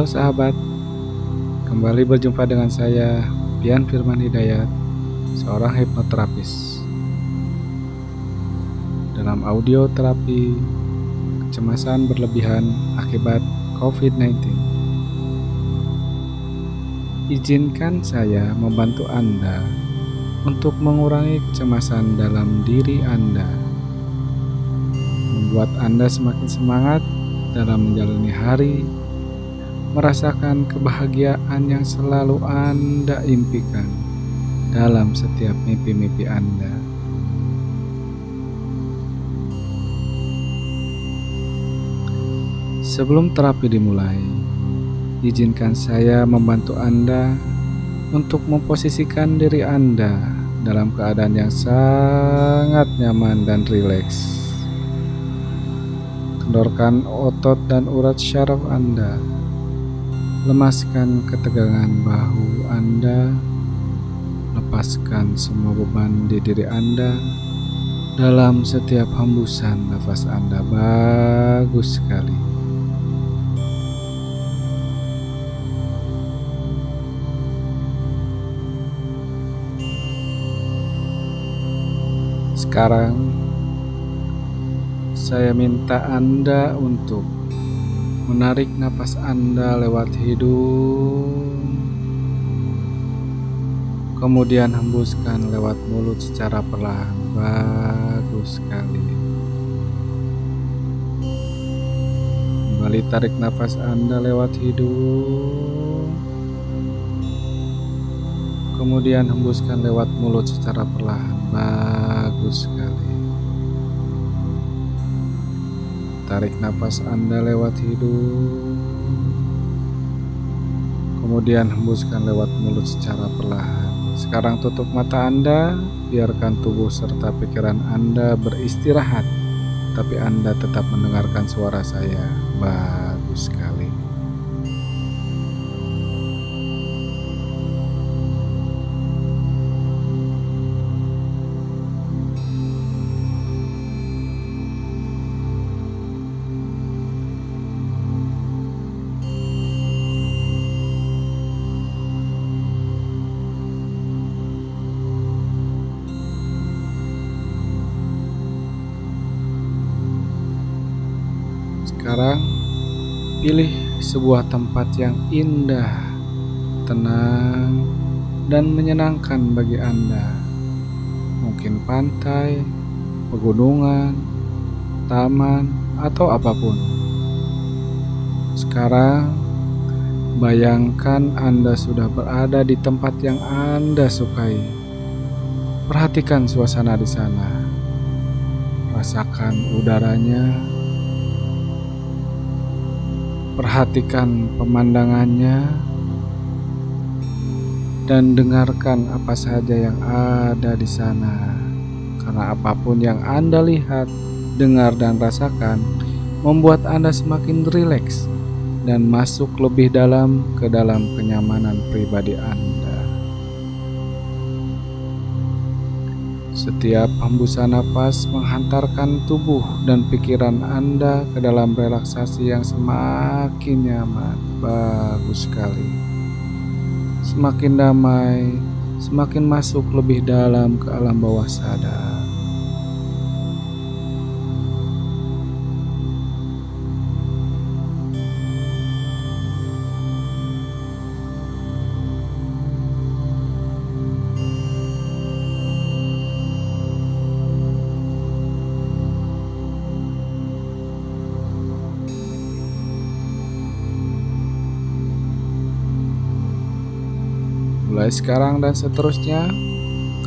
Halo sahabat, kembali berjumpa dengan saya Pian Firman Hidayat, seorang hipnoterapis. Dalam audio terapi kecemasan berlebihan akibat COVID-19. Izinkan saya membantu Anda untuk mengurangi kecemasan dalam diri Anda, membuat Anda semakin semangat dalam menjalani hari, merasakan kebahagiaan yang selalu Anda impikan dalam setiap mimpi-mimpi Anda. Sebelum terapi dimulai, izinkan saya membantu Anda untuk memposisikan diri Anda dalam keadaan yang sangat nyaman dan rileks. Kendorkan otot dan urat syaraf Anda. Lemaskan ketegangan bahu Anda. Lepaskan semua beban di diri Anda. Dalam setiap hembusan nafas Anda bagus sekali. Sekarang saya minta Anda untuk menarik napas Anda lewat hidung, kemudian hembuskan lewat mulut secara perlahan. Bagus sekali. Kembali tarik nafas Anda lewat hidung, kemudian hembuskan lewat mulut secara perlahan. Bagus sekali. Tarik nafas Anda lewat hidung, kemudian hembuskan lewat mulut secara perlahan. Sekarang tutup mata Anda, biarkan tubuh serta pikiran Anda beristirahat, tapi Anda tetap mendengarkan suara saya. Bagus sekali. Sekarang, pilih sebuah tempat yang indah, tenang, dan menyenangkan bagi Anda. Mungkin pantai, pegunungan, taman, atau apa pun. Sekarang, bayangkan Anda sudah berada di tempat yang Anda sukai. Perhatikan suasana di sana. Rasakan udaranya Perhatikan pemandangannya dan dengarkan apa saja yang ada di sana. Karena apa pun yang Anda lihat, dengar dan rasakan membuat Anda semakin rileks dan masuk lebih dalam ke dalam kenyamanan pribadi Anda. Setiap hembusan nafas menghantarkan tubuh dan pikiran Anda ke dalam relaksasi yang semakin nyaman. Bagus sekali. Semakin damai, semakin masuk lebih dalam ke alam bawah sadar. Mulai sekarang dan seterusnya,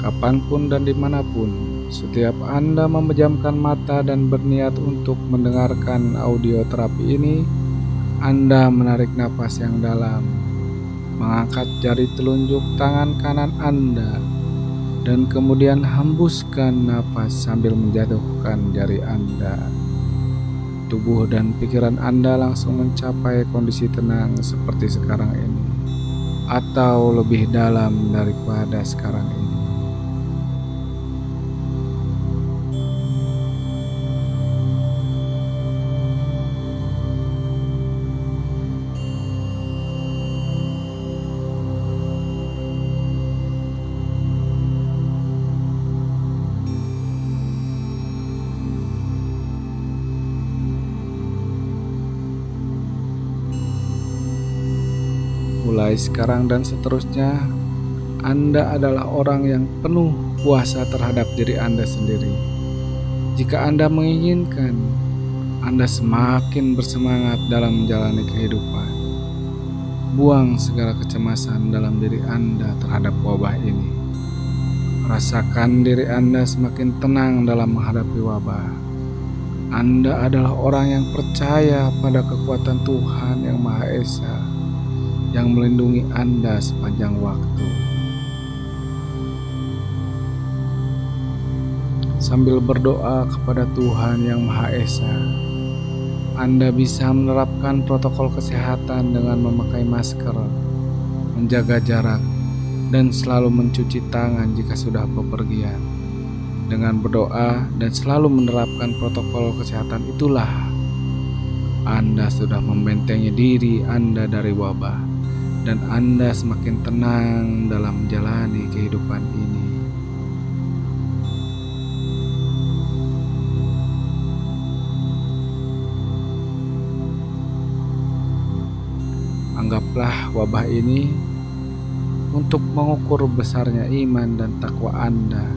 kapan pun dan di mana pun, setiap Anda memejamkan mata dan berniat untuk mendengarkan audio terapi ini, Anda menarik napas yang dalam, mengangkat jari telunjuk tangan kanan Anda, dan kemudian hembuskan nafas sambil menjatuhkan jari Anda. Tubuh dan pikiran Anda langsung mencapai kondisi tenang seperti sekarang ini atau lebih dalam daripada sekarang ini. Mulai sekarang dan seterusnya, Anda adalah orang yang penuh puasa terhadap diri Anda sendiri. Jika Anda menginginkan, Anda semakin bersemangat dalam menjalani kehidupan. Buang segala kecemasan dalam diri Anda terhadap wabah ini. Rasakan diri Anda semakin tenang dalam menghadapi wabah. Anda adalah orang yang percaya pada kekuatan Tuhan yang Maha Esa yang melindungi Anda sepanjang waktu. Sambil berdoa kepada Tuhan yang Maha Esa, Anda bisa menerapkan protokol kesehatan dengan memakai masker, menjaga jarak, dan selalu mencuci tangan jika sudah bepergian. Dengan berdoa dan selalu menerapkan protokol kesehatan itulah Anda sudah membentengi diri Anda dari wabah dan Anda semakin tenang dalam menjalani kehidupan ini. Anggaplah wabah ini untuk mengukur besarnya iman dan takwa Anda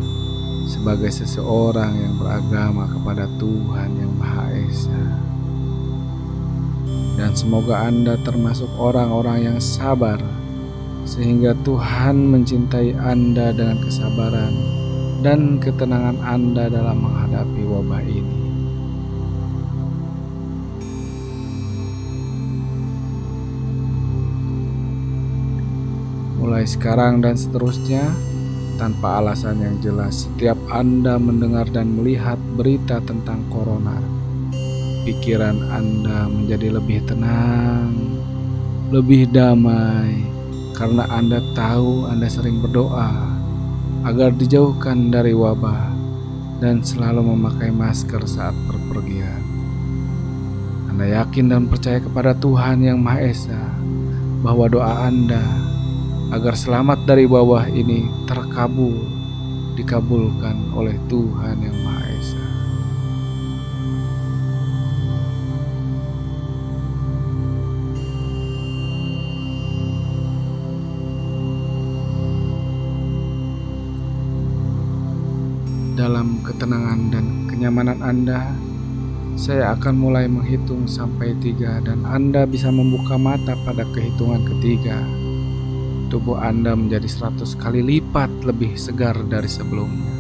sebagai seseorang yang beragama kepada Tuhan yang Maha Esa. Dan semoga Anda termasuk orang-orang yang sabar, sehingga Tuhan mencintai Anda dengan kesabaran dan ketenangan Anda dalam menghadapi wabah ini. Mulai sekarang dan seterusnya, tanpa alasan yang jelas, setiap Anda mendengar dan melihat berita tentang corona, pikiran Anda menjadi lebih tenang, lebih damai, karena Anda tahu Anda sering berdoa agar dijauhkan dari wabah dan selalu memakai masker saat berpergian. Anda yakin dan percaya kepada Tuhan Yang Maha Esa bahwa doa Anda agar selamat dari bawah ini terkabul, dikabulkan oleh Tuhan Yang ketenangan dan kenyamanan Anda, saya akan mulai menghitung sampai tiga dan Anda bisa membuka mata pada kehitungan ketiga tubuh Anda menjadi 100 kali lipat lebih segar dari sebelumnya.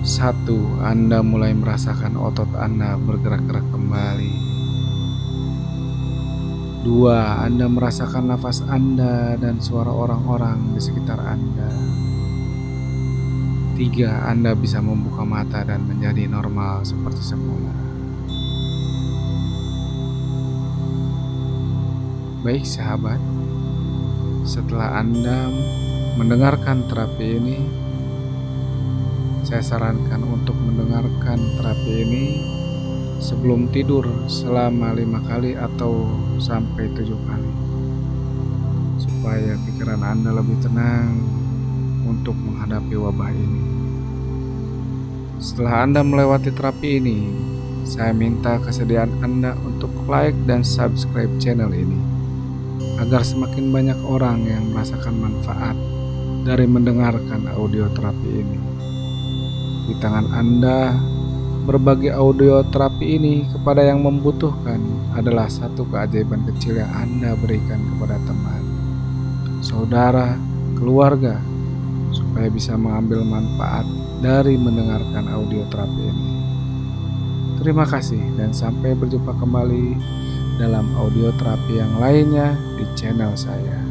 Satu, Anda mulai merasakan otot Anda bergerak-gerak kembali. Dua, Anda merasakan nafas Anda dan suara orang-orang di sekitar Anda. Tiga, Anda bisa membuka mata dan menjadi normal seperti semula. Baik sahabat, setelah Anda mendengarkan terapi ini, saya sarankan untuk mendengarkan terapi ini sebelum tidur selama lima kali atau sampai tujuh kali, supaya pikiran Anda lebih tenang untuk menghadapi wabah ini. Setelah Anda melewati terapi ini, saya minta kesediaan Anda untuk like dan subscribe channel ini agar semakin banyak orang yang merasakan manfaat dari mendengarkan audio terapi ini. Di tangan Anda, berbagi audio terapi ini kepada yang membutuhkan adalah satu keajaiban kecil yang Anda berikan kepada teman, saudara, keluarga, supaya bisa mengambil manfaat dari mendengarkan audio terapi ini. Terima kasih, dan sampai berjumpa kembali dalam audio terapi yang lainnya di channel saya.